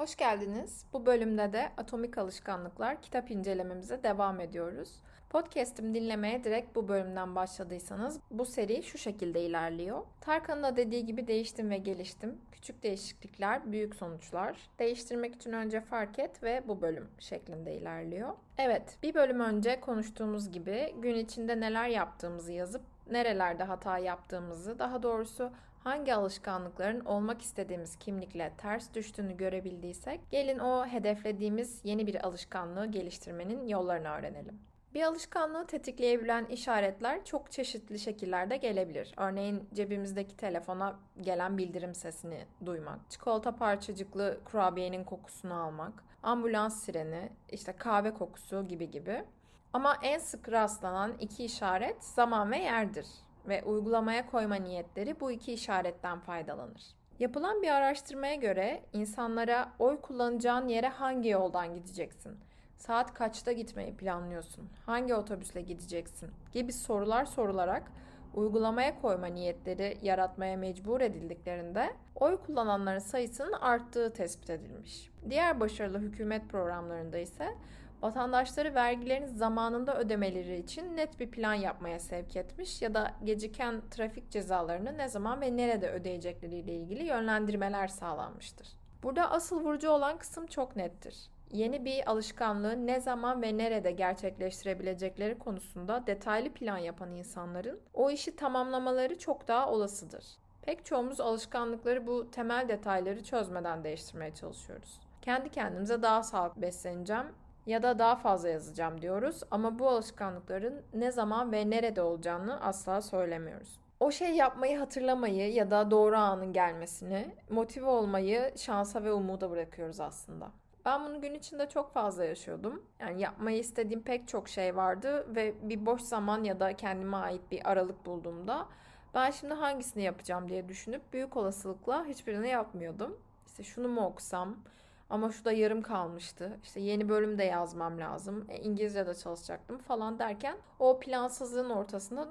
Hoş geldiniz. Bu bölümde de Atomik Alışkanlıklar kitap incelememize devam ediyoruz. Podcast'im dinlemeye direkt bu bölümden başladıysanız bu seri şu şekilde ilerliyor. Tarkan'ın da dediği gibi değiştim ve geliştim. Küçük değişiklikler, büyük sonuçlar. Değiştirmek için önce fark et ve bu bölüm şeklinde ilerliyor. Evet, bir bölüm önce konuştuğumuz gibi gün içinde neler yaptığımızı yazıp nerelerde hata yaptığımızı, daha doğrusu hangi alışkanlıkların olmak istediğimiz kimlikle ters düştüğünü görebildiysek, gelin o hedeflediğimiz yeni bir alışkanlığı geliştirmenin yollarını öğrenelim. Bir alışkanlığı tetikleyebilen işaretler çok çeşitli şekillerde gelebilir. Örneğin cebimizdeki telefona gelen bildirim sesini duymak, çikolata parçacıklı kurabiyenin kokusunu almak, ambulans sireni, işte kahve kokusu gibi gibi. Ama en sık rastlanan iki işaret zaman ve yerdir ve uygulamaya koyma niyetleri bu iki işaretten faydalanır. Yapılan bir araştırmaya göre insanlara oy kullanacağın yere hangi yoldan gideceksin? Saat kaçta gitmeyi planlıyorsun? Hangi otobüsle gideceksin? gibi sorular sorularak uygulamaya koyma niyetleri yaratmaya mecbur edildiklerinde oy kullananların sayısının arttığı tespit edilmiş. Diğer başarılı hükümet programlarında ise vatandaşları vergilerini zamanında ödemeleri için net bir plan yapmaya sevk etmiş ya da geciken trafik cezalarını ne zaman ve nerede ödeyecekleriyle ilgili yönlendirmeler sağlanmıştır. Burada asıl vurucu olan kısım çok nettir. Yeni bir alışkanlığı ne zaman ve nerede gerçekleştirebilecekleri konusunda detaylı plan yapan insanların o işi tamamlamaları çok daha olasıdır. Pek çoğumuz alışkanlıkları bu temel detayları çözmeden değiştirmeye çalışıyoruz. Kendi kendimize daha sağlıklı besleneceğim ya da daha fazla yazacağım diyoruz ama bu alışkanlıkların ne zaman ve nerede olacağını asla söylemiyoruz. O şey yapmayı hatırlamayı ya da doğru anın gelmesini, motive olmayı şansa ve umuda bırakıyoruz aslında. Ben bunu gün içinde çok fazla yaşıyordum. Yani yapmayı istediğim pek çok şey vardı ve bir boş zaman ya da kendime ait bir aralık bulduğumda ben şimdi hangisini yapacağım diye düşünüp büyük olasılıkla hiçbirini yapmıyordum. İşte şunu mu okusam, ama şu da yarım kalmıştı. İşte yeni bölüm de yazmam lazım. E, İngilizce de çalışacaktım falan derken o plansızlığın ortasında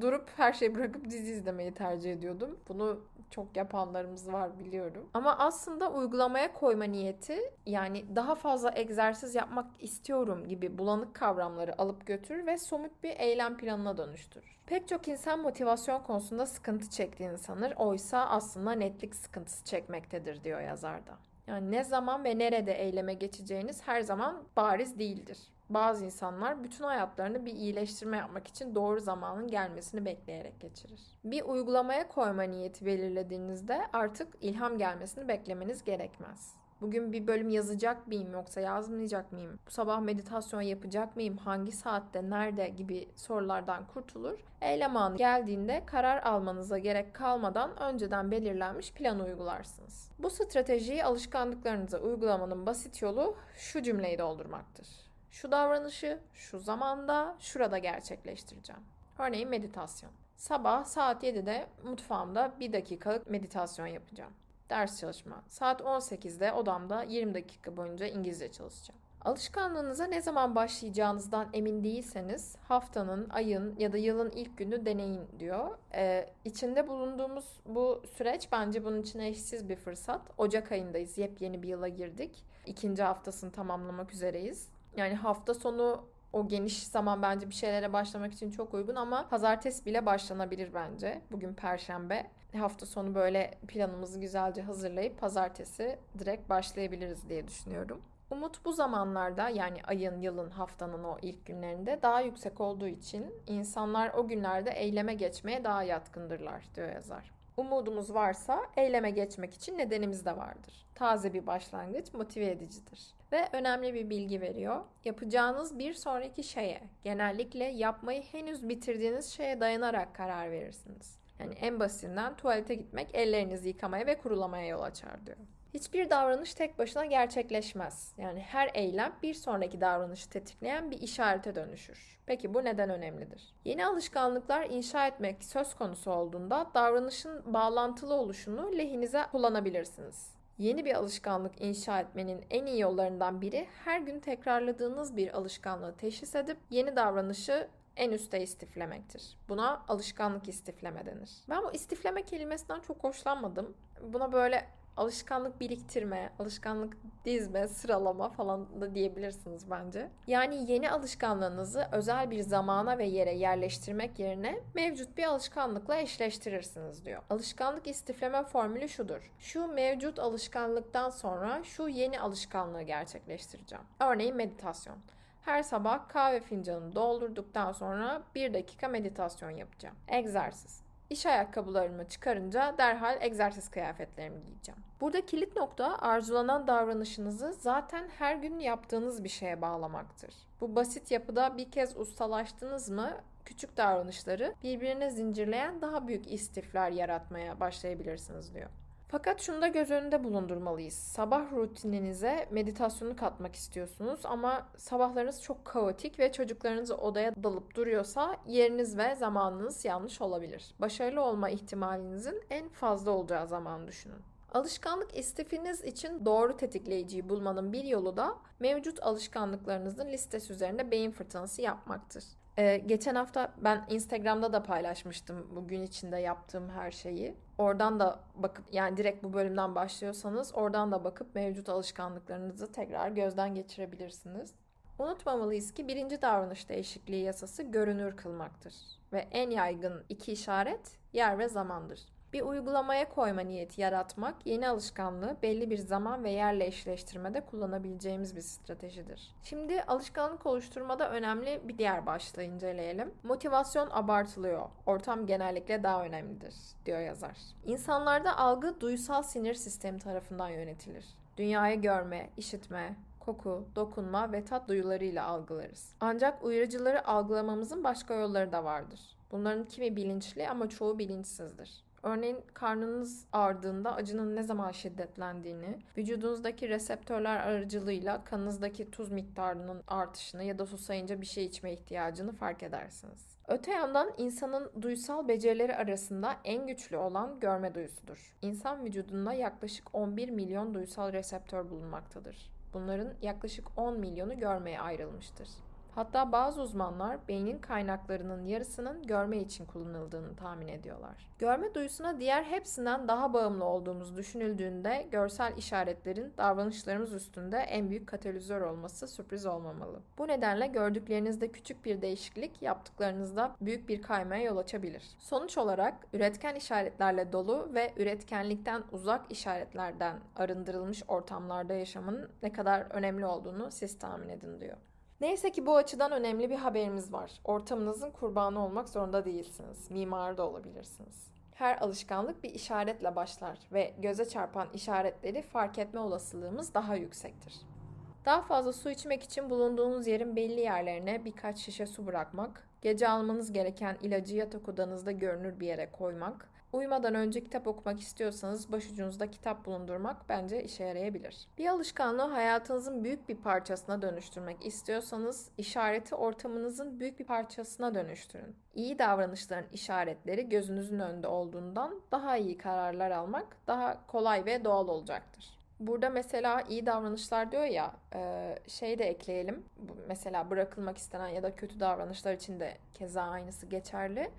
durup her şeyi bırakıp dizi izlemeyi tercih ediyordum. Bunu çok yapanlarımız var biliyorum. Ama aslında uygulamaya koyma niyeti yani daha fazla egzersiz yapmak istiyorum gibi bulanık kavramları alıp götür ve somut bir eylem planına dönüştür. Pek çok insan motivasyon konusunda sıkıntı çektiğini sanır. Oysa aslında netlik sıkıntısı çekmektedir diyor yazarda. Yani ne zaman ve nerede eyleme geçeceğiniz her zaman bariz değildir. Bazı insanlar bütün hayatlarını bir iyileştirme yapmak için doğru zamanın gelmesini bekleyerek geçirir. Bir uygulamaya koyma niyeti belirlediğinizde artık ilham gelmesini beklemeniz gerekmez. Bugün bir bölüm yazacak mıyım yoksa yazmayacak mıyım? Bu sabah meditasyon yapacak mıyım? Hangi saatte, nerede gibi sorulardan kurtulur. Eylem anı geldiğinde karar almanıza gerek kalmadan önceden belirlenmiş planı uygularsınız. Bu stratejiyi alışkanlıklarınıza uygulamanın basit yolu şu cümleyi doldurmaktır. Şu davranışı şu zamanda şurada gerçekleştireceğim. Örneğin meditasyon. Sabah saat 7'de mutfağımda bir dakikalık meditasyon yapacağım ders çalışma. Saat 18'de odamda 20 dakika boyunca İngilizce çalışacağım. Alışkanlığınıza ne zaman başlayacağınızdan emin değilseniz haftanın, ayın ya da yılın ilk günü deneyin diyor. Ee, içinde bulunduğumuz bu süreç bence bunun için eşsiz bir fırsat. Ocak ayındayız, yepyeni bir yıla girdik. İkinci haftasını tamamlamak üzereyiz. Yani hafta sonu o geniş zaman bence bir şeylere başlamak için çok uygun ama pazartesi bile başlanabilir bence. Bugün perşembe. Hafta sonu böyle planımızı güzelce hazırlayıp pazartesi direkt başlayabiliriz diye düşünüyorum. Umut bu zamanlarda yani ayın, yılın, haftanın o ilk günlerinde daha yüksek olduğu için insanlar o günlerde eyleme geçmeye daha yatkındırlar diyor yazar. Umudumuz varsa eyleme geçmek için nedenimiz de vardır. Taze bir başlangıç motive edicidir. Ve önemli bir bilgi veriyor. Yapacağınız bir sonraki şeye, genellikle yapmayı henüz bitirdiğiniz şeye dayanarak karar verirsiniz. Yani en basitinden tuvalete gitmek ellerinizi yıkamaya ve kurulamaya yol açar diyor. Hiçbir davranış tek başına gerçekleşmez. Yani her eylem bir sonraki davranışı tetikleyen bir işarete dönüşür. Peki bu neden önemlidir? Yeni alışkanlıklar inşa etmek söz konusu olduğunda davranışın bağlantılı oluşunu lehinize kullanabilirsiniz. Yeni bir alışkanlık inşa etmenin en iyi yollarından biri her gün tekrarladığınız bir alışkanlığı teşhis edip yeni davranışı en üste istiflemektir. Buna alışkanlık istifleme denir. Ben bu istifleme kelimesinden çok hoşlanmadım. Buna böyle alışkanlık biriktirme, alışkanlık dizme, sıralama falan da diyebilirsiniz bence. Yani yeni alışkanlığınızı özel bir zamana ve yere yerleştirmek yerine mevcut bir alışkanlıkla eşleştirirsiniz diyor. Alışkanlık istifleme formülü şudur. Şu mevcut alışkanlıktan sonra şu yeni alışkanlığı gerçekleştireceğim. Örneğin meditasyon. Her sabah kahve fincanını doldurduktan sonra bir dakika meditasyon yapacağım. Egzersiz. İş ayakkabılarımı çıkarınca derhal egzersiz kıyafetlerimi giyeceğim. Burada kilit nokta arzulanan davranışınızı zaten her gün yaptığınız bir şeye bağlamaktır. Bu basit yapıda bir kez ustalaştınız mı küçük davranışları birbirine zincirleyen daha büyük istifler yaratmaya başlayabilirsiniz diyor. Fakat şunu da göz önünde bulundurmalıyız. Sabah rutininize meditasyonu katmak istiyorsunuz ama sabahlarınız çok kaotik ve çocuklarınız odaya dalıp duruyorsa yeriniz ve zamanınız yanlış olabilir. Başarılı olma ihtimalinizin en fazla olacağı zaman düşünün. Alışkanlık istifiniz için doğru tetikleyiciyi bulmanın bir yolu da mevcut alışkanlıklarınızın listesi üzerinde beyin fırtınası yapmaktır. Ee, geçen hafta ben Instagram'da da paylaşmıştım bugün içinde yaptığım her şeyi. Oradan da bakıp yani direkt bu bölümden başlıyorsanız oradan da bakıp mevcut alışkanlıklarınızı tekrar gözden geçirebilirsiniz. Unutmamalıyız ki birinci davranış değişikliği yasası görünür kılmaktır ve en yaygın iki işaret yer ve zamandır. Bir uygulamaya koyma niyeti yaratmak, yeni alışkanlığı belli bir zaman ve yerle eşleştirmede kullanabileceğimiz bir stratejidir. Şimdi alışkanlık oluşturmada önemli bir diğer başlığı inceleyelim. Motivasyon abartılıyor. Ortam genellikle daha önemlidir, diyor yazar. İnsanlarda algı duysal sinir sistemi tarafından yönetilir. Dünyayı görme, işitme, koku, dokunma ve tat duyularıyla algılarız. Ancak uyarıcıları algılamamızın başka yolları da vardır. Bunların kimi bilinçli ama çoğu bilinçsizdir. Örneğin karnınız ağrıdığında acının ne zaman şiddetlendiğini, vücudunuzdaki reseptörler aracılığıyla kanınızdaki tuz miktarının artışını ya da susayınca bir şey içme ihtiyacını fark edersiniz. Öte yandan insanın duysal becerileri arasında en güçlü olan görme duyusudur. İnsan vücudunda yaklaşık 11 milyon duysal reseptör bulunmaktadır. Bunların yaklaşık 10 milyonu görmeye ayrılmıştır. Hatta bazı uzmanlar beynin kaynaklarının yarısının görme için kullanıldığını tahmin ediyorlar. Görme duyusuna diğer hepsinden daha bağımlı olduğumuz düşünüldüğünde görsel işaretlerin davranışlarımız üstünde en büyük katalizör olması sürpriz olmamalı. Bu nedenle gördüklerinizde küçük bir değişiklik yaptıklarınızda büyük bir kaymaya yol açabilir. Sonuç olarak üretken işaretlerle dolu ve üretkenlikten uzak işaretlerden arındırılmış ortamlarda yaşamın ne kadar önemli olduğunu siz tahmin edin diyor. Neyse ki bu açıdan önemli bir haberimiz var. Ortamınızın kurbanı olmak zorunda değilsiniz. Mimar da olabilirsiniz. Her alışkanlık bir işaretle başlar ve göze çarpan işaretleri fark etme olasılığımız daha yüksektir. Daha fazla su içmek için bulunduğunuz yerin belli yerlerine birkaç şişe su bırakmak, gece almanız gereken ilacı yatak odanızda görünür bir yere koymak, Uyumadan önce kitap okumak istiyorsanız başucunuzda kitap bulundurmak bence işe yarayabilir. Bir alışkanlığı hayatınızın büyük bir parçasına dönüştürmek istiyorsanız işareti ortamınızın büyük bir parçasına dönüştürün. İyi davranışların işaretleri gözünüzün önünde olduğundan daha iyi kararlar almak daha kolay ve doğal olacaktır. Burada mesela iyi davranışlar diyor ya şey de ekleyelim. Mesela bırakılmak istenen ya da kötü davranışlar için de keza aynısı geçerli.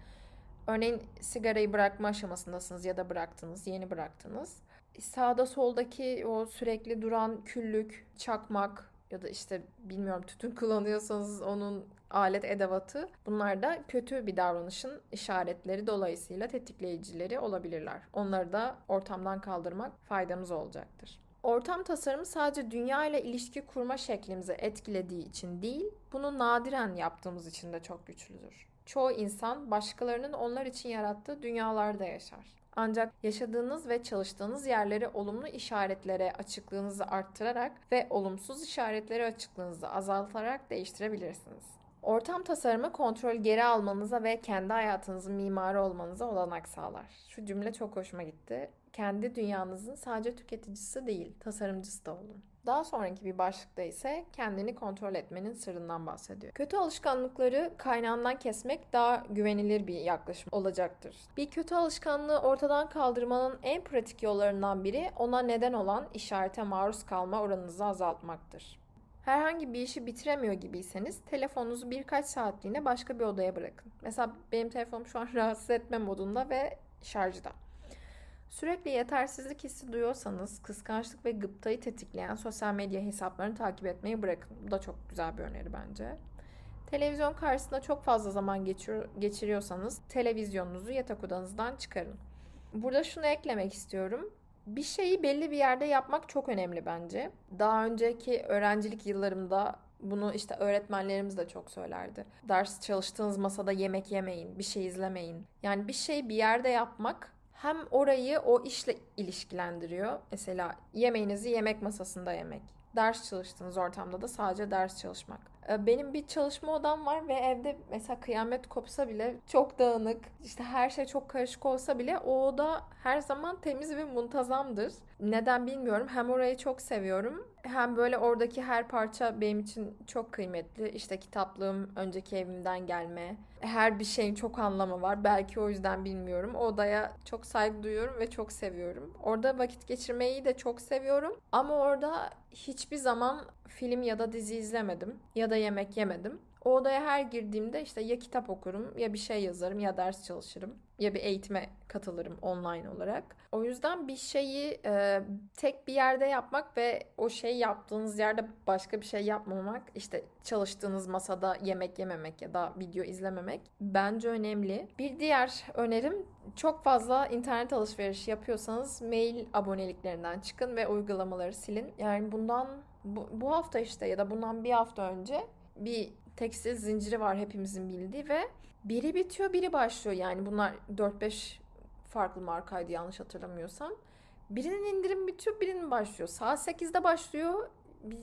Örneğin sigarayı bırakma aşamasındasınız ya da bıraktınız, yeni bıraktınız. Sağda soldaki o sürekli duran küllük, çakmak ya da işte bilmiyorum tütün kullanıyorsanız onun alet edevatı bunlar da kötü bir davranışın işaretleri dolayısıyla tetikleyicileri olabilirler. Onları da ortamdan kaldırmak faydamız olacaktır. Ortam tasarımı sadece dünya ile ilişki kurma şeklimizi etkilediği için değil, bunu nadiren yaptığımız için de çok güçlüdür. Çoğu insan başkalarının onlar için yarattığı dünyalarda yaşar. Ancak yaşadığınız ve çalıştığınız yerleri olumlu işaretlere açıklığınızı arttırarak ve olumsuz işaretleri açıklığınızı azaltarak değiştirebilirsiniz. Ortam tasarımı kontrol geri almanıza ve kendi hayatınızın mimarı olmanıza olanak sağlar. Şu cümle çok hoşuma gitti. Kendi dünyanızın sadece tüketicisi değil, tasarımcısı da olun. Daha sonraki bir başlıkta ise kendini kontrol etmenin sırrından bahsediyor. Kötü alışkanlıkları kaynağından kesmek daha güvenilir bir yaklaşım olacaktır. Bir kötü alışkanlığı ortadan kaldırmanın en pratik yollarından biri ona neden olan işarete maruz kalma oranınızı azaltmaktır. Herhangi bir işi bitiremiyor gibiyseniz telefonunuzu birkaç saatliğine başka bir odaya bırakın. Mesela benim telefonum şu an rahatsız etme modunda ve şarjda. Sürekli yetersizlik hissi duyuyorsanız kıskançlık ve gıptayı tetikleyen sosyal medya hesaplarını takip etmeyi bırakın. Bu da çok güzel bir öneri bence. Televizyon karşısında çok fazla zaman geçir, geçiriyorsanız televizyonunuzu yatak odanızdan çıkarın. Burada şunu eklemek istiyorum. Bir şeyi belli bir yerde yapmak çok önemli bence. Daha önceki öğrencilik yıllarımda bunu işte öğretmenlerimiz de çok söylerdi. Ders çalıştığınız masada yemek yemeyin, bir şey izlemeyin. Yani bir şey bir yerde yapmak hem orayı o işle ilişkilendiriyor. Mesela yemeğinizi yemek masasında yemek. Ders çalıştığınız ortamda da sadece ders çalışmak. Ee, benim bir çalışma odam var ve evde mesela kıyamet kopsa bile çok dağınık, işte her şey çok karışık olsa bile o oda her zaman temiz ve muntazamdır. Neden bilmiyorum. Hem orayı çok seviyorum hem böyle oradaki her parça benim için çok kıymetli. İşte kitaplığım önceki evimden gelme. Her bir şeyin çok anlamı var. Belki o yüzden bilmiyorum. O odaya çok saygı duyuyorum ve çok seviyorum. Orada vakit geçirmeyi de çok seviyorum. Ama orada hiçbir zaman film ya da dizi izlemedim. Ya da yemek yemedim. O odaya her girdiğimde işte ya kitap okurum ya bir şey yazarım ya ders çalışırım ya bir eğitime katılırım online olarak. O yüzden bir şeyi e, tek bir yerde yapmak ve o şeyi yaptığınız yerde başka bir şey yapmamak, işte çalıştığınız masada yemek yememek ya da video izlememek bence önemli. Bir diğer önerim çok fazla internet alışverişi yapıyorsanız mail aboneliklerinden çıkın ve uygulamaları silin. Yani bundan bu, bu hafta işte ya da bundan bir hafta önce bir tekstil zinciri var hepimizin bildiği ve biri bitiyor biri başlıyor. Yani bunlar 4-5 farklı markaydı yanlış hatırlamıyorsam. Birinin indirim bitiyor birinin başlıyor. Saat 8'de başlıyor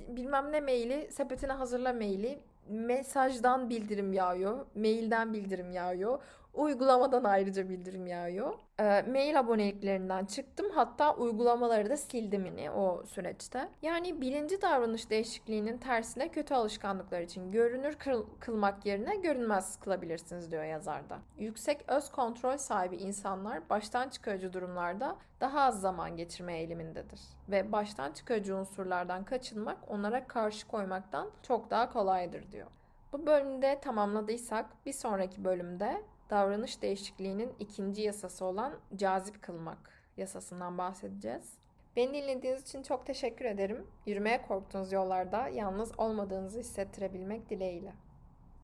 bilmem ne maili sepetine hazırla maili mesajdan bildirim yağıyor, mailden bildirim yağıyor. Uygulamadan ayrıca bildirim yağıyor. E, mail aboneliklerinden çıktım. Hatta uygulamaları da sildim yine o süreçte. Yani birinci davranış değişikliğinin tersine kötü alışkanlıklar için görünür kıl, kılmak yerine görünmez kılabilirsiniz diyor yazarda. Yüksek öz kontrol sahibi insanlar baştan çıkarıcı durumlarda daha az zaman geçirme eğilimindedir. Ve baştan çıkarıcı unsurlardan kaçınmak onlara karşı koymaktan çok daha kolaydır diyor. Bu bölümde tamamladıysak bir sonraki bölümde davranış değişikliğinin ikinci yasası olan cazip kılmak yasasından bahsedeceğiz. Beni dinlediğiniz için çok teşekkür ederim. Yürümeye korktuğunuz yollarda yalnız olmadığınızı hissettirebilmek dileğiyle.